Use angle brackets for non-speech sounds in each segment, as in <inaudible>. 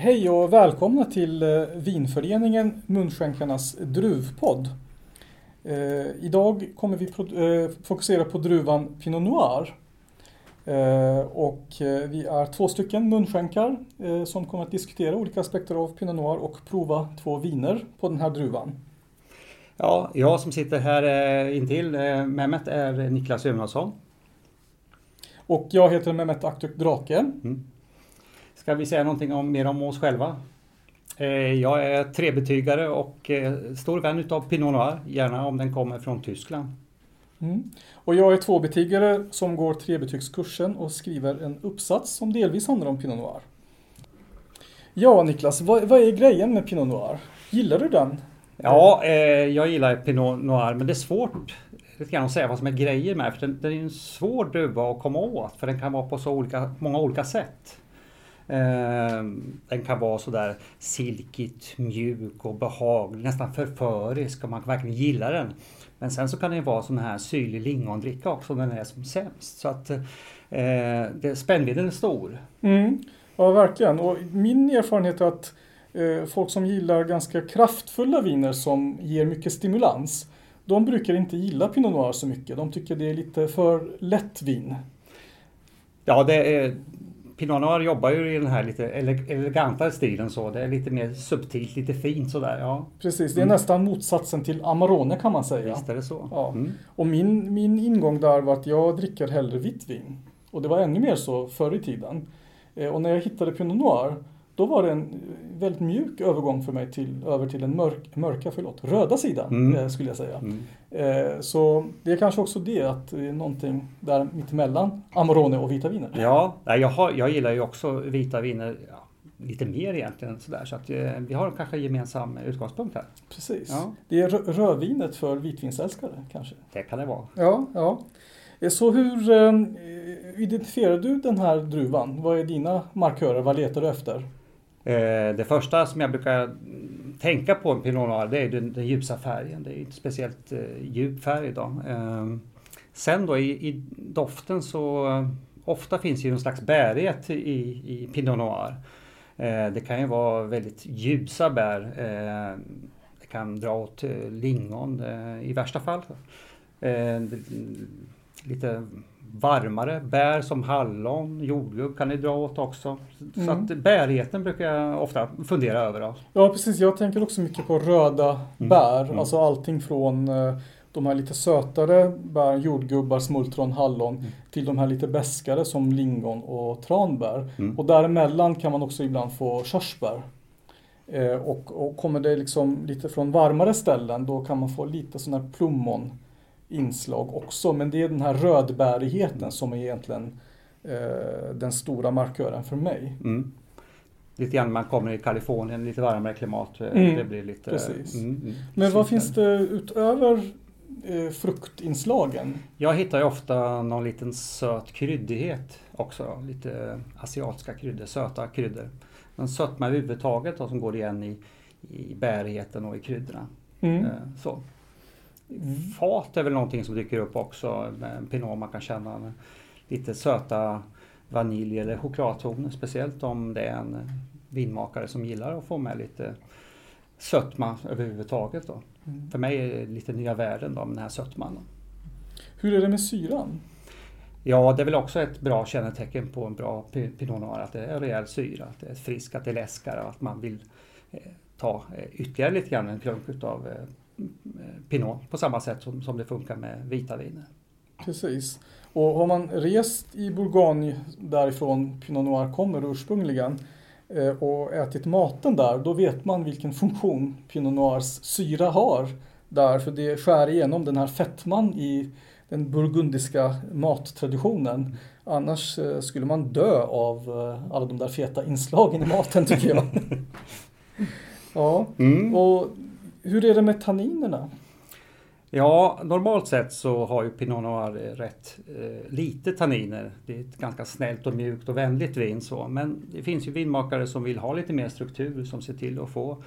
Hej och välkomna till eh, Vinföreningen Munskänkarnas druvpodd. Eh, idag kommer vi eh, fokusera på druvan Pinot Noir. Eh, och vi är två stycken munskänkar som kommer att diskutera olika aspekter av Pinot Noir och prova två viner på den här druvan. Ja, jag som sitter här intill Mehmet är Niklas Jonason. Och jag heter Mehmet Aktürk Drake. Mm. Ska vi säga någonting om, mer om oss själva? Jag är trebetygare och stor vän utav Pinot Noir, gärna om den kommer från Tyskland. Mm. Och jag är tvåbetyggare som går trebetygskursen och skriver en uppsats som delvis handlar om Pinot Noir. Ja, Niklas, vad, vad är grejen med Pinot Noir? Gillar du den? Ja, eh, jag gillar Pinot Noir, men det är svårt lite grann att säga vad som är grejer med för den, den är en svår druva att komma åt för den kan vara på så olika, många olika sätt. Eh, den kan vara sådär silkigt, mjuk och behaglig, nästan förförisk och man kan verkligen gilla den. Men sen så kan det vara sån här syrlig lingondricka också när den är som sämst. Så att eh, spännvidden är stor. Mm. Ja, verkligen. Och min erfarenhet är att eh, folk som gillar ganska kraftfulla viner som ger mycket stimulans, de brukar inte gilla Pinot Noir så mycket. De tycker det är lite för lätt vin. Ja, det är, Pinot Noir jobbar ju i den här lite elegantare stilen så. Det är lite mer subtilt, lite fint sådär. Ja. Precis, det är mm. nästan motsatsen till Amarone kan man säga. Visst är det så. Ja. Mm. Och min, min ingång där var att jag dricker hellre vitt vin. Och det var ännu mer så förr i tiden. Eh, och när jag hittade Pinot Noir då var det en väldigt mjuk övergång för mig till, över till den mörk, mörka, förlåt, röda sidan mm. Eh, skulle jag säga. Mm. Eh, så det är kanske också det att det är någonting där mittemellan Amarone och vita viner. Ja, jag, har, jag gillar ju också vita viner ja, lite mer egentligen sådär så att eh, vi har kanske gemensam utgångspunkt här. Precis. Ja. Det är rödvinet för vitvinsälskare kanske? Det kan det vara. Ja, ja. Så hur identifierar du den här druvan? Vad är dina markörer? Vad letar du efter? Eh, det första som jag brukar tänka på en Pinot Noir det är den, den ljusa färgen. Det är inte speciellt eh, djup färg idag. Ehm, sen då i, i, doften så eh, ofta finns ju någon slags bärighet i, i Pinot Noir. det kan ju vara väldigt ljusa bär. Ehm, det kan dra åt lingon i värsta fall. Ehm, lite varmare. Bär som hallon, jordgubb kan ni dra åt också. Så mm. att bärigheten brukar jag ofta fundera över. Då. Ja precis, jag tänker också mycket på röda mm. bär. Mm. Alltså allting från eh, de här lite sötare bär, jordgubbar, smultron, hallon mm. till de här lite beskare som lingon och tranbär. Mm. Och däremellan kan man också ibland få körsbär. Eh, och, och kommer det liksom lite från varmare ställen då kan man få lite sån här plommon inslag också. Men det är den här rödbärigheten som är egentligen eh, den stora markören för mig. Mm. Lite grann man kommer i Kalifornien, lite varmare klimat. Eh, mm. Det blir lite... Precis. Mm, mm. Men vad finns det utöver eh, fruktinslagen? Jag hittar ju ofta någon liten söt kryddighet också. Lite asiatiska kryddor, söta kryddor. En sötma överhuvudtaget som går igen i, i bärigheten och i kryddorna. Mm. Eh, så. Fat är väl någonting som dyker upp också. Med Pinot man kan känna lite söta vanilj eller chokladtoner. Speciellt om det är en vinmakare som gillar att få med lite sötma överhuvudtaget. Då. Mm. För mig är det lite nya världen då med den här sötman. Hur är det med syran? Ja, det är väl också ett bra kännetecken på en bra Pinot Noir att det är rejäl syra, att det är friskt, att det är läskare och att man vill eh, ta eh, ytterligare lite grann en klunk utav eh, Pinot på samma sätt som, som det funkar med vita viner. Precis. Och har man rest i Bourgogne därifrån Pinot Noir kommer ursprungligen eh, och ätit maten där, då vet man vilken funktion Pinot Noirs syra har där, för det skär igenom den här fettman i den burgundiska mattraditionen. Annars eh, skulle man dö av eh, alla de där feta inslagen i maten tycker jag. <laughs> ja, mm. och hur är det med tanninerna? Ja, normalt sett så har ju Pinot Noir rätt eh, lite tanniner. Det är ett ganska snällt och mjukt och vänligt vin så. Men det finns ju vinmakare som vill ha lite mer struktur som ser till att få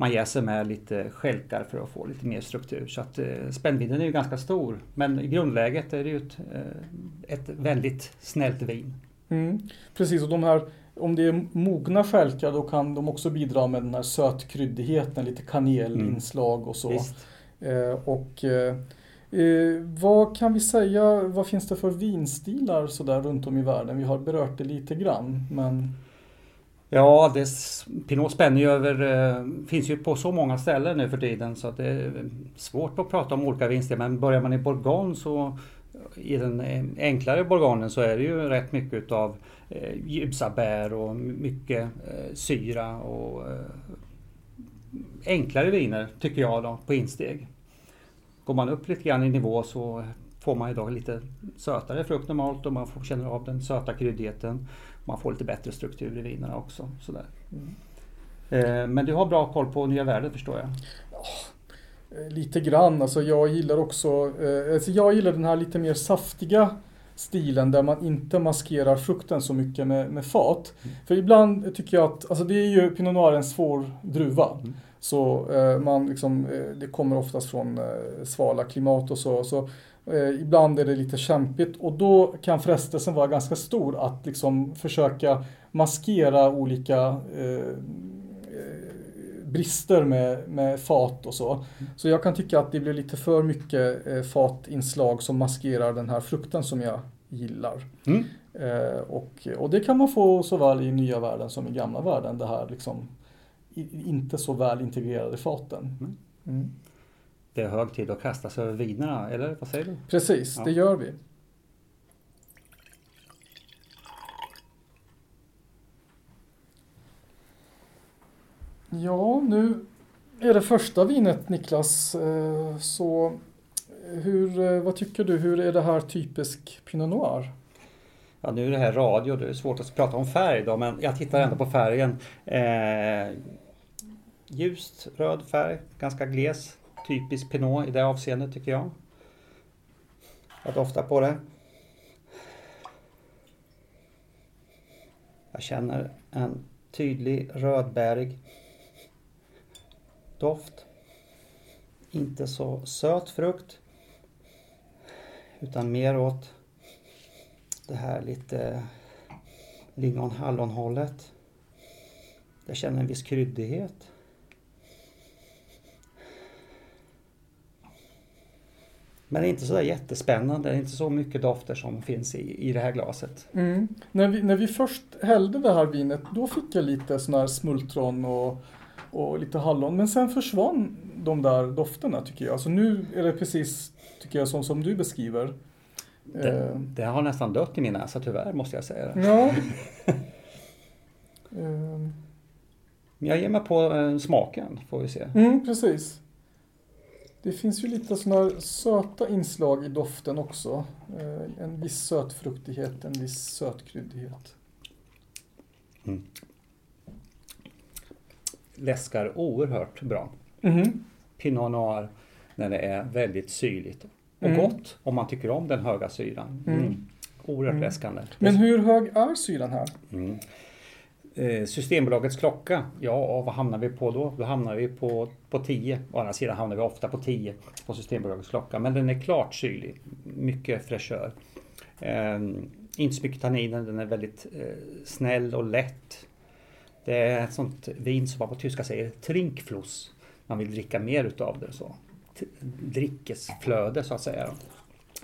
man jäser med lite skälkar för att få lite mer struktur. Så att eh, spännvidden är ju ganska stor. Men i grundläget är det ju ett, eh, ett väldigt snällt vin. Mm, precis, och de här om det är mogna stjälkar då kan de också bidra med den här sötkryddigheten, lite kanelinslag och så. Visst. Eh, och eh, eh, vad kan vi säga, vad finns det för vinstilar sådär runt om i världen? Vi har berört det lite grann, men Ja, det, Pinot spänner ju över, eh, finns ju på så många ställen nu för tiden så att det är svårt att prata om olika vinster. Men börjar man i Bourgogne så i den enklare Bourgognen så är det ju rätt mycket utav eh, ljusa bär och mycket eh, syra och eh, enklare viner tycker jag då på insteg. Går man upp lite grann i nivå så får man då lite sötare frukt normalt och man får känna av den söta kryddigheten. Man får lite bättre struktur i vinerna också. Sådär. Eh, Men du har bra koll på nya världen förstår jag. Eh, Lite grann, alltså jag gillar också, eh, alltså jag gillar den här lite mer saftiga stilen där man inte maskerar frukten så mycket med, med fat. För ibland tycker jag att, alltså det är ju Pinot Noir en svår druva. Mm. Så eh, man liksom, eh, det kommer oftast från eh, svala klimat och så. så eh, ibland är det lite kämpigt och då kan frestelsen vara ganska stor att liksom försöka maskera olika eh, brister med, med fat och så. Så jag kan tycka att det blir lite för mycket eh, fatinslag som maskerar den här frukten som jag gillar. Mm. Eh, och, och det kan man få såväl i nya världen som i gamla världen. Det här liksom i, inte så väl integrerade faten. Mm. Mm. Det är hög tid att kasta sig över vinerna, eller vad säger du? Precis, Ja. det gör vi. Ja, nu är det första vinet Niklas. Eh, så eh, hur, eh, vad tycker du, hur är det här typisk Pinot Noir? Ja, nu är det här radio, det är svårt att prata om färg då, men jag tittar ändå på färgen. Eh, ljust röd färg, ganska gles. Typisk Pinot i det avseendet tycker jag. Jag doftar på det. Jag känner en tydlig rödbärig doft. Inte så söt frukt. Utan mer åt det här lite lingon-hallon-hållet. Jag känner en viss kryddighet. Men det är inte så där jättespännande. Det är inte så mycket dofter som finns i, i det här glaset. Mm. När, vi, när vi först hällde det här vinet, då fick jag lite sån här smultron och, och lite hallon. Men sen försvann de där dofterna tycker jag. Så nu är det precis, tycker jag, som, som du beskriver. Det, Eh, det har nästan dött i min näsa tyvärr måste jag säga. Ja. <laughs> Men jag ger mig på eh, smaken får vi se. Mm, precis. Det finns ju lite sådana här söta inslag i doften också. Eh, En viss sötfruktighet, en viss sötkryddighet. Läskar oerhört bra. Mhm. Pinot Noir när det är väldigt syrligt. Och Mm. gott om man tycker om den höga syran. Mm. Mm. Oerhört Mm. läskande. Men hur hög är syran här? Mm. Eh, Systembolagets klocka, ja vad hamnar vi på då? Då hamnar vi på, på 10. Å andra sidan hamnar vi ofta på 10 på Systembolagets klocka. Men den är klart syrlig. Mycket fräschör. Eh, inte så mycket tanniner, den är väldigt eh, snäll och lätt. Det är ett sånt vin som man på tyska säger trinkfluss. Man vill dricka mer utav det. Så. Drickesflöde så att säga.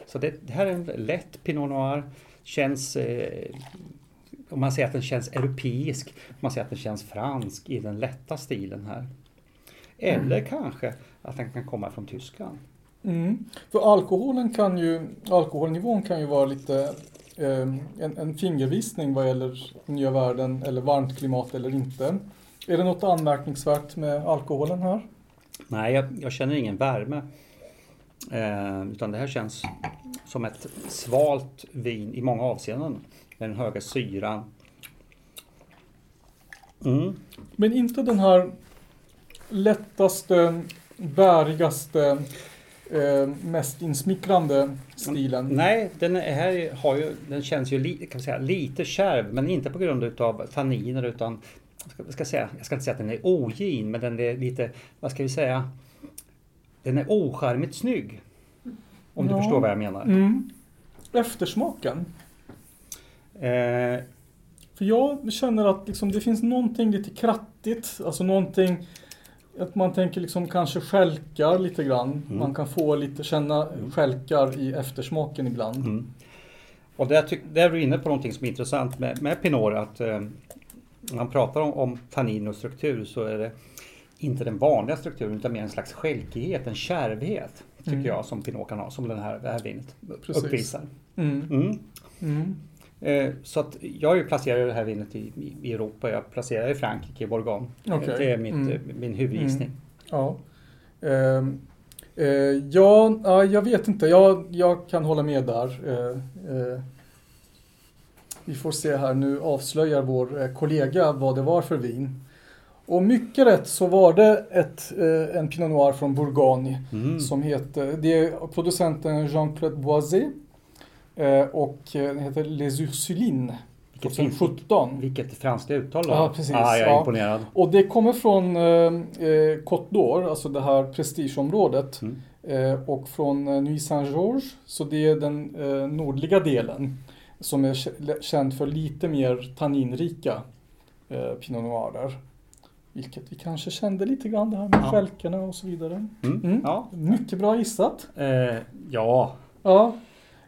Så det, det här är en lätt Pinot Noir. Känns eh, om man säger att den känns europeisk, om man säger att den känns fransk i den lätta stilen här. Eller kanske att den kan komma från Tyskland. Mm. För alkoholen kan ju, alkoholnivån kan ju vara lite en, en fingervisning vad gäller nya världen eller varmt klimat eller inte. Är det något anmärkningsvärt med alkoholen här? Nej, jag, jag känner ingen värme. Eh, utan det här känns som ett svalt vin i många avseenden. Med den höga syran. Mm. Men inte den här lättaste, bärigaste, eh, mest insmickrande stilen. Nej, den är, här har ju, den känns ju li, kan säga, lite kärv, men inte på grund utav tanniner utan ska, ska säga, jag ska inte säga att den är ogin, men den är lite, vad ska vi säga, den är ocharmigt snygg. Om du Ja. förstår vad jag menar. Mm. Eftersmaken? Eh, För jag känner att liksom, det finns någonting lite krattigt, alltså någonting att man tänker liksom kanske skälkar lite grann. Mm. Man kan få lite, känna skälkar i eftersmaken ibland. Mm. Och där, tyck, där är du inne på någonting som är intressant med, med Pinot. Att eh, när man pratar om, om tannin och struktur så är det inte den vanliga strukturen utan mer en slags skälkighet, en kärvhet. Tycker Mm. jag som Pinot kan ha, som den här, det här vinet Precis. uppvisar. Mm. Mm. Mm. Eh, så att jag placerat det här vinet i, Europa. Jag placerar i Frankrike, i Bourgogne. Okej. Det är mitt, Mm. eh, min huvudgissning. Ja. Ehm, eh, ja, ja, jag vet inte. Jag, jag kan hålla med där. Vi får se här. Nu avslöjar vår kollega vad det var för vin. Och mycket rätt så var det ett, en Pinot Noir från Bourgogne Mm. som heter, det är producenten Jean-Claude Boisé eh, och eh, den heter Les Ursulines Vilket fint. 2017. Vilket franska uttal då. Ja, precis. Ah, jag är Ja. imponerad. Och det kommer från eh, eh, Côte d'Or, alltså det här prestigeområdet. Mm. Eh, och från eh, Nuit Saint-Georges, så det är den eh, nordliga delen. Som är kä- känd för lite mer tanninrika eh, Pinot Noirer. Vilket vi kanske kände lite grann det här med Ja. och så vidare. Mm. Mm. Ja. Mycket bra gissat. Eh, ja, Ja.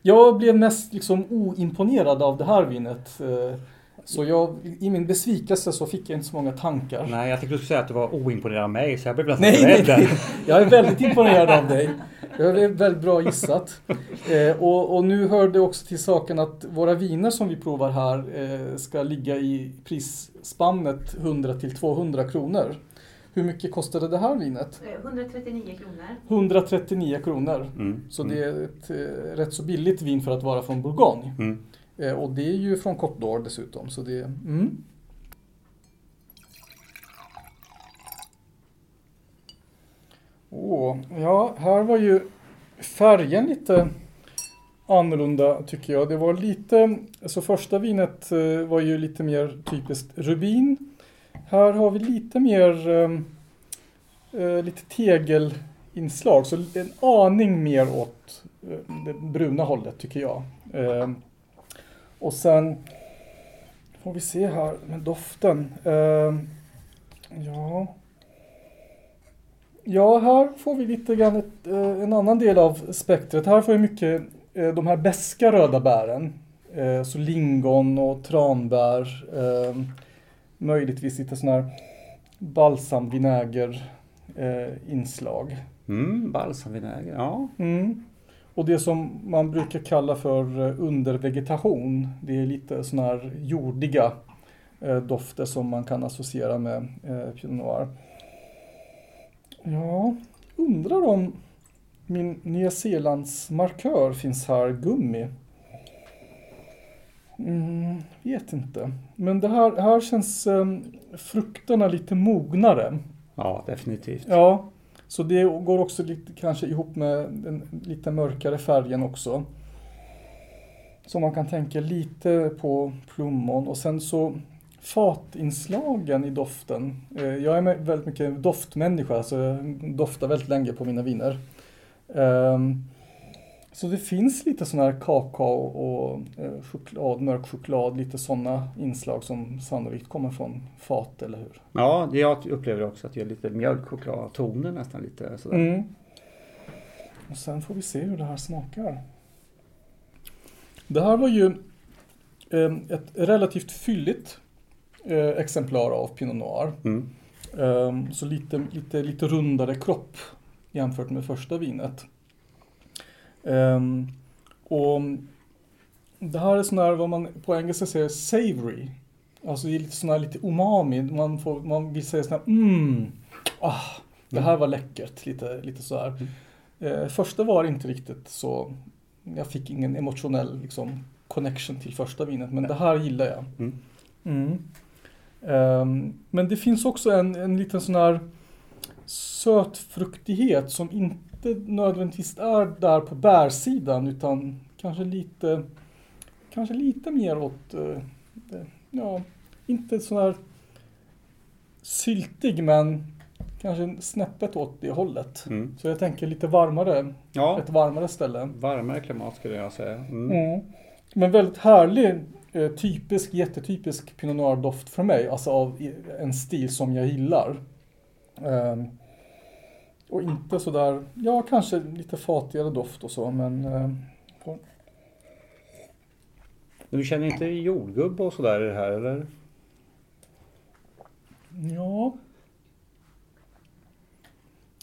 Jag blev mest liksom oimponerad av det här vinet. Eh, så jag, i min besvikelse så fick jag inte så många tankar. nej jag tänkte du skulle säga att du var oimponerad av mig så jag blev nästan Nej, rädd. nej. Jag är väldigt imponerad av dig. Det är väldigt bra gissat. Eh, och, och nu hör det också till saken att våra viner som vi provar här eh, ska ligga i prisspannet 100 till 200 kronor. Hur mycket kostade det här vinet? Eh, 139 kronor. 139 kronor. Mm. Så det är ett eh, rätt så billigt vin för att vara från Bourgogne. Mm. Eh, och det är ju från Côte d'Or dessutom. Så det, mm. Åh, ja, här var ju färgen lite annorlunda tycker jag. Det var lite, alltså första vinet eh, var ju lite mer typiskt rubin. Här har vi lite mer, ehm, eh, lite tegelinslag. Så en aning mer åt eh, det bruna hållet tycker jag. Eh, och sen får vi se här med doften. Eh, ja. Ja, här får vi lite grann ett, eh, en annan del av spektret. Här får vi mycket eh, de här beska röda bären. Så lingon och tranbär. Ehm, Möjligtvis lite sån här balsamvinäger eh, inslag. Mm, balsamvinäger, ja. Mm. Och det som man brukar kalla för eh, undervegetation. Det är lite såna här jordiga eh, dofter som man kan associera med eh, Pinot Noir. Ja, undrar om min Nya Zeelands markör finns här, gummi. Mm, vet inte. Men det här, här känns eh, frukterna lite mognare. Ja, definitivt. Ja, så det går också lite, kanske ihop med den lite mörkare färgen också. Så man kan tänka lite på plommon och sen så fatinslagen i doften. Eh, Jag är väldigt mycket doftmänniska så jag doftar väldigt länge på mina viner. Ehm, Så det finns lite sån här kakao och eh, choklad, mörk choklad, lite sådana inslag som sannolikt kommer från fat, eller hur? Ja, jag upplever också att det är lite mjölkchokladtoner nästan lite sådär. Mm. Och sen får vi se hur det här smakar. Det här var ju eh, ett relativt fylligt eh, exemplar av Pinot Noir. Mm. Eh, så lite, lite, lite rundare kropp jämfört med första vinet. Eh, och det här är sån här vad man på engelska säger savory. Alltså det är lite sån här lite umami. Man, får, man vill säga sån här mm, ah, det här var läckert. Lite, lite så här. Eh, första var inte riktigt så. Jag fick ingen emotionell liksom, connection till första vinet. Men det här gillar jag. Mm. Mm. Ehm, men det finns också en, en liten sån här sötfruktighet som inte nödvändigtvis är där på bärsidan utan kanske lite kanske lite mer åt eh, ja, inte sån här syltig men kanske snäppet åt det hållet. Mm. Så jag tänker lite varmare, Ja, ett varmare ställe. varmare klimat skulle jag säga. Mm. Mm. Men väldigt härlig eh, typisk, jättetypisk Pinot Noir-doft för mig. Alltså av en stil som jag gillar. Ehm, och inte sådär, ja kanske lite fatigare doft och så men Men du känner inte jordgubb och sådär i det här eller? ja.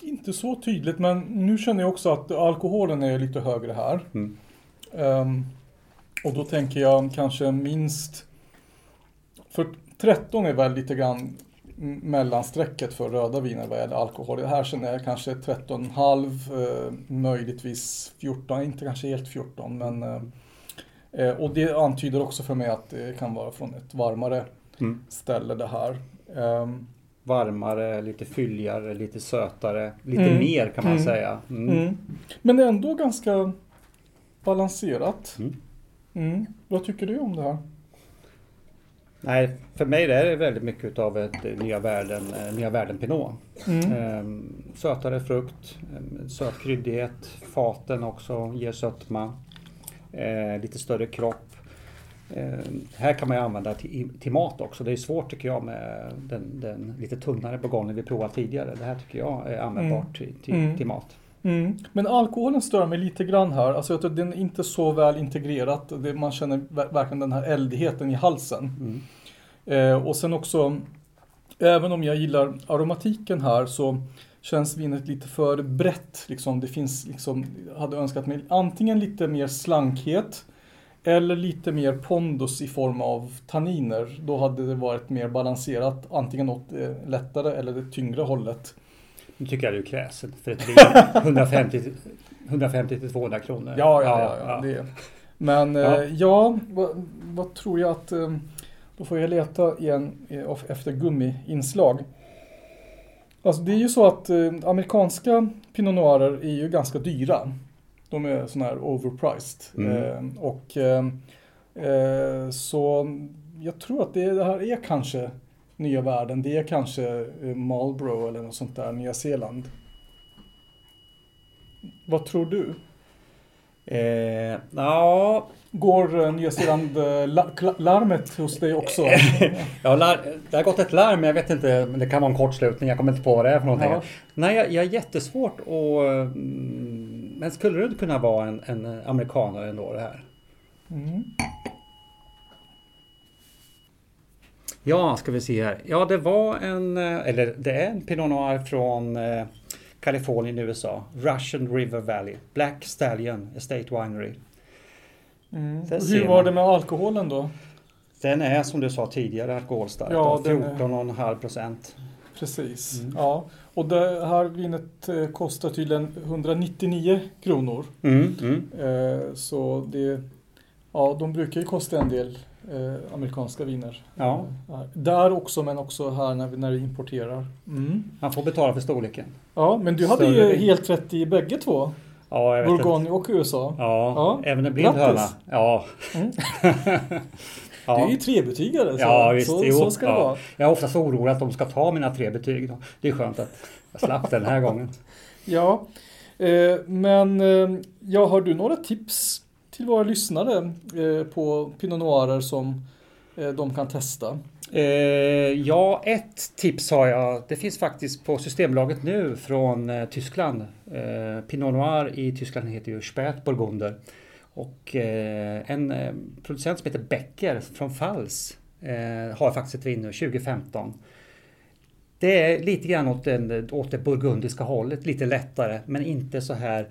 Inte så tydligt men nu känner jag också att alkoholen är lite högre här. Mm. Ehm, och då tänker jag kanske minst... För 13 är väl lite grann m- mellansträcket för röda viner vad gäller alkohol. Det här känner jag kanske 13,5, eh, möjligtvis 14, inte kanske helt 14 men... Eh, eh, och det antyder också för mig att det kan vara från ett varmare Mm. ställe det här. Ehm, Varmare, lite fylligare, lite sötare, lite Mm. mer kan man Mm. säga. Mm. mm. Men ändå ganska balanserat. Mm. Vad tycker du om det här? Nej, för mig är det väldigt mycket av ett eh, nya världen, eh, nya världen Pinot. Mm. Ehm, sötare frukt, ehm, söt kryddighet, faten också ger sötma. Eh, lite större kropp. Ehm, här kan man ju använda till, till mat också. Det är svårt tycker jag med den, den lite tunnare bourgogne vi provat tidigare. Det här tycker jag är användbart till, till, Mm. till mat. Mm. Men alkoholen stör mig lite grann här. Alltså jag tror att den är inte så väl integrerat. Man känner ver- verkligen den här eldigheten i halsen. Mm. Eh, och sen också, även om jag gillar aromatiken här så känns vinet lite för brett. Liksom. Det finns liksom, hade önskat mig antingen lite mer slankhet eller lite mer pondus i form av tanniner. Då hade det varit mer balanserat, antingen åt det lättare eller det tyngre hållet. Nu tycker jag du är kräsen för ett vin <laughs> 150 till- 150 till 200 kronor. Ja, ja, ja. ja, Det. Men Ja. ja, ja vad, vad tror jag att... eh, Då får jag leta igen eh, efter gummiinslag. Alltså det är ju så att eh, amerikanska Pinot Noirer är ju ganska dyra. De är sådana här overpriced. Mm. Eh, och eh, eh, så jag tror att det, det här är kanske nya världen. Det är kanske eh, Marlboro eller något sånt där, Nya Zeeland. Vad tror du? Eh, ja, Går eh, Nya Zeeland eh, hos dig också? <laughs> Ja, lar- det har gått ett larm, jag vet inte, men det kan vara en kortslutning. Jag kommer inte på vad det är för någonting. Ja. Nej, jag, jag är jättesvårt att... mm, Men skulle det kunna vara en, en amerikanare ändå det här? Mm. Ja, ska vi se här. Ja, det var en, eh, eller det är en Pinot Noir från Kalifornien i USA. Russian River Valley. Black Stallion Estate Winery. Mm. Hur var man. det med alkoholen då? Den är som du sa tidigare alkoholstark. Ja, Ja, den är- 14,5 procent. Precis. Mm. Ja. Och det här vinet eh, kostar tydligen 199 kronor. Mm, mm. Eh, Så det... Ja, de brukar ju kosta en del eh, amerikanska viner. Ja. Eh, Där också, men också här när vi, när vi importerar. Mm. Man får betala för storleken. Ja, men du hade Större ju vin. helt rätt i bägge två. Ja, jag. Bourgogne och USA. Ja, Ja. även en blind Grattis. höna. Ja. Mm. <laughs> ja. Du är ju trebetygare, så, Ja, visst. så, jo, så ska det ja. vara. Jag är ofta så orolig att de ska ta mina tre betyg. Då. Det är skönt att jag slapp den här gången. <laughs> Ja, eh, men eh, ja, har du några tips till våra lyssnare eh, på Pinot Noirer som eh, de kan testa? Eh, ja, ett tips har jag. Det finns faktiskt på Systembolaget nu från eh, Tyskland. Eh, Pinot Noir i Tyskland heter ju Spätburgunder. Och eh, en eh, producent som heter Becker från Fals har faktiskt ett vin nu 2015. Det är lite grann åt, den, åt det burgundiska hållet, lite lättare men inte så här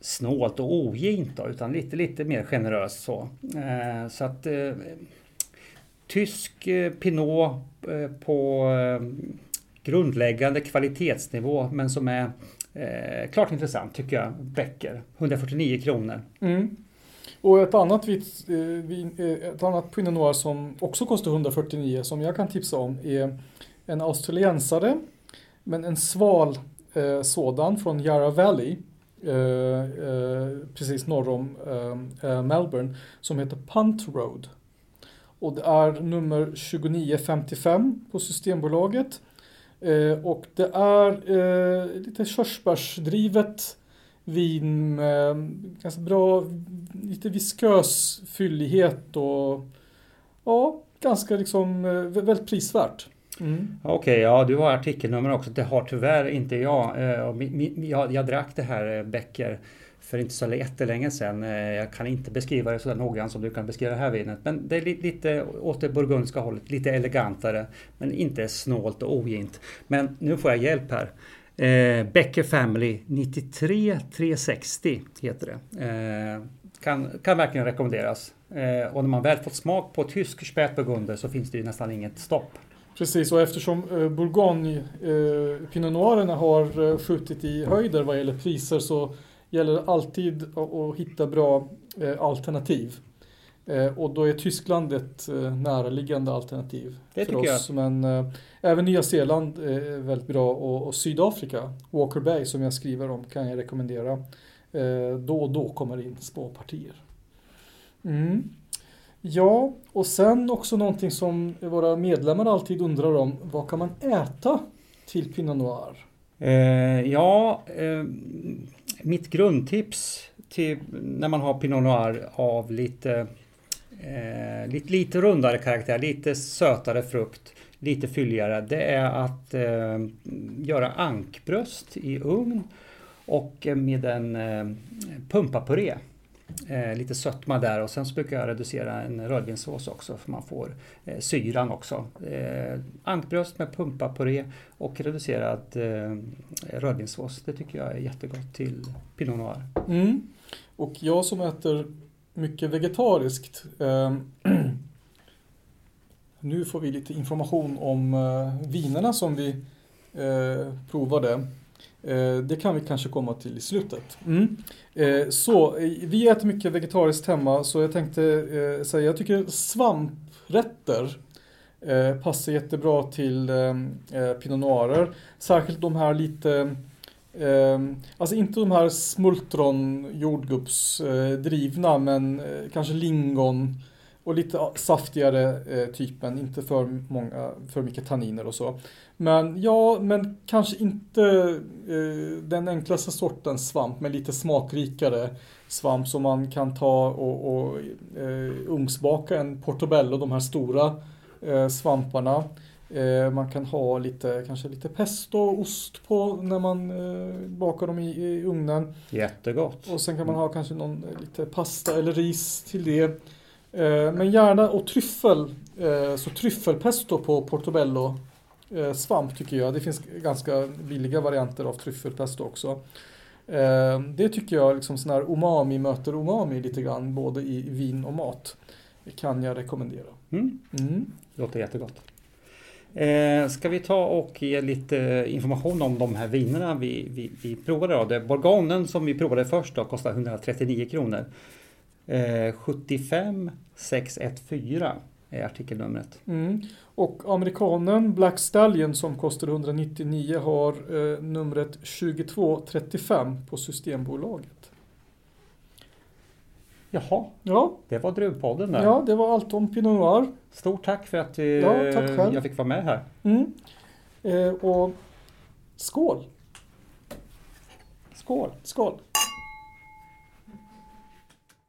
snålt och ogint då, utan lite, lite mer generöst så. Så att Tysk Pinot på grundläggande kvalitetsnivå men som är eh, klart intressant tycker jag. Becker, 149 kronor. Mm. Och ett annat, vit, eh, vin, eh, ett annat Pinot Noir som också kostar 149 som jag kan tipsa om är en australiensare men en sval eh, sådan från Yarra Valley eh, eh, precis norr om eh, eh Melbourne som heter Punt Road. Och det är nummer 2955 på Systembolaget. Eh, och det är eh, lite körsbärsdrivet vin med ganska bra, lite viskös fyllighet och ja, ganska liksom eh, väldigt prisvärt. Mm. Okej, okay, ja du har artikelnummer också. Det har tyvärr inte jag. Eh, jag, jag drack det här eh, Becker för inte så jättelänge sedan. Eh, jag kan inte beskriva det så noggrant som du kan beskriva det här vinet. Men det är lite åt det burgundska hållet, lite elegantare. Men inte snålt och ogint. Men nu får jag hjälp här. Eh, Becker Family 93 360 heter det. Eh, kan, kan verkligen rekommenderas. Eh, och när man väl fått smak på tysk spätburgunder så finns det ju nästan inget stopp. Precis, och eftersom eh, Bourgogne, eh, Pinot Noirerna har eh, skjutit i höjder vad gäller priser så gäller det alltid att, hitta bra eh, alternativ. Eh, och då är Tyskland ett eh, näraliggande alternativ det för oss. Jag. Men även Nya Zeeland är väldigt bra och, och, Sydafrika, Walker Bay som jag skriver om kan jag rekommendera. Då och då kommer in småpartier. Mm. Ja, och sen också någonting som våra medlemmar alltid undrar om. Vad kan man äta till Pinot Noir? Eh, ja, eh, mitt grundtips till när man har Pinot Noir av lite, eh, lite, lite rundare karaktär, lite sötare frukt, lite fylligare. Det är att eh, göra ankbröst i ugn och med en eh, pumpapuré. Eh, lite sötma där och sen så brukar jag reducera en rödvinssås också för man får eh, syran också. Eh, ankbröst med pumpapuré och reducerad eh, rödvinssås. Det tycker jag är jättegott till Pinot Noir. Mm. Och jag som äter mycket vegetariskt eh, <clears throat> Nu får vi lite information om eh, vinerna som vi eh, provade. Eh, det kan vi kanske komma till i slutet. Mm. Eh, så, vi äter mycket vegetariskt hemma så jag tänkte eh, säga, jag tycker svampretter passar jättebra till Pinot Noirer. Särskilt de här lite alltså inte de här smultron jordgubbsdrivna men kanske lingon och lite saftigare typen, inte för många, för mycket tanniner och så. Men ja, men kanske inte eh, den enklaste sortens svamp, men lite smakrikare svamp som man kan ta och, och eh, ugnsbaka en portobello, de här stora eh, svamparna. Eh, man kan ha lite, kanske lite pesto och ost på när man eh, bakar dem i, i ugnen. Jättegott. Och sen kan man ha kanske någon eh, lite pasta eller ris till det. Eh, men gärna, och tryffel, så tryffelpesto på portobello eh, svamp tycker jag. Det finns ganska billiga varianter av tryffelpesto också. Eh, det tycker jag liksom sån här umami möter umami lite grann både i vin och mat. Det kan jag rekommendera. Mm. Mm. Låter jättegott. Eh, ska vi ta och ge lite information om de här vinerna vi, vi, vi provade? Då? Det Bourgognen som vi provade först då, kostar 139 kronor. Eh, 75 614 är artikelnumret. Mm. Och amerikanen Black Stallion som kostar 199 har eh, numret 2235 på Systembolaget. Jaha, ja. det var Druvpodden där. Ja, det var allt om Pinot Noir. Stort tack för att eh, ja, tack jag fick vara med här. Mm. Eh, och skål! Skål! Skål!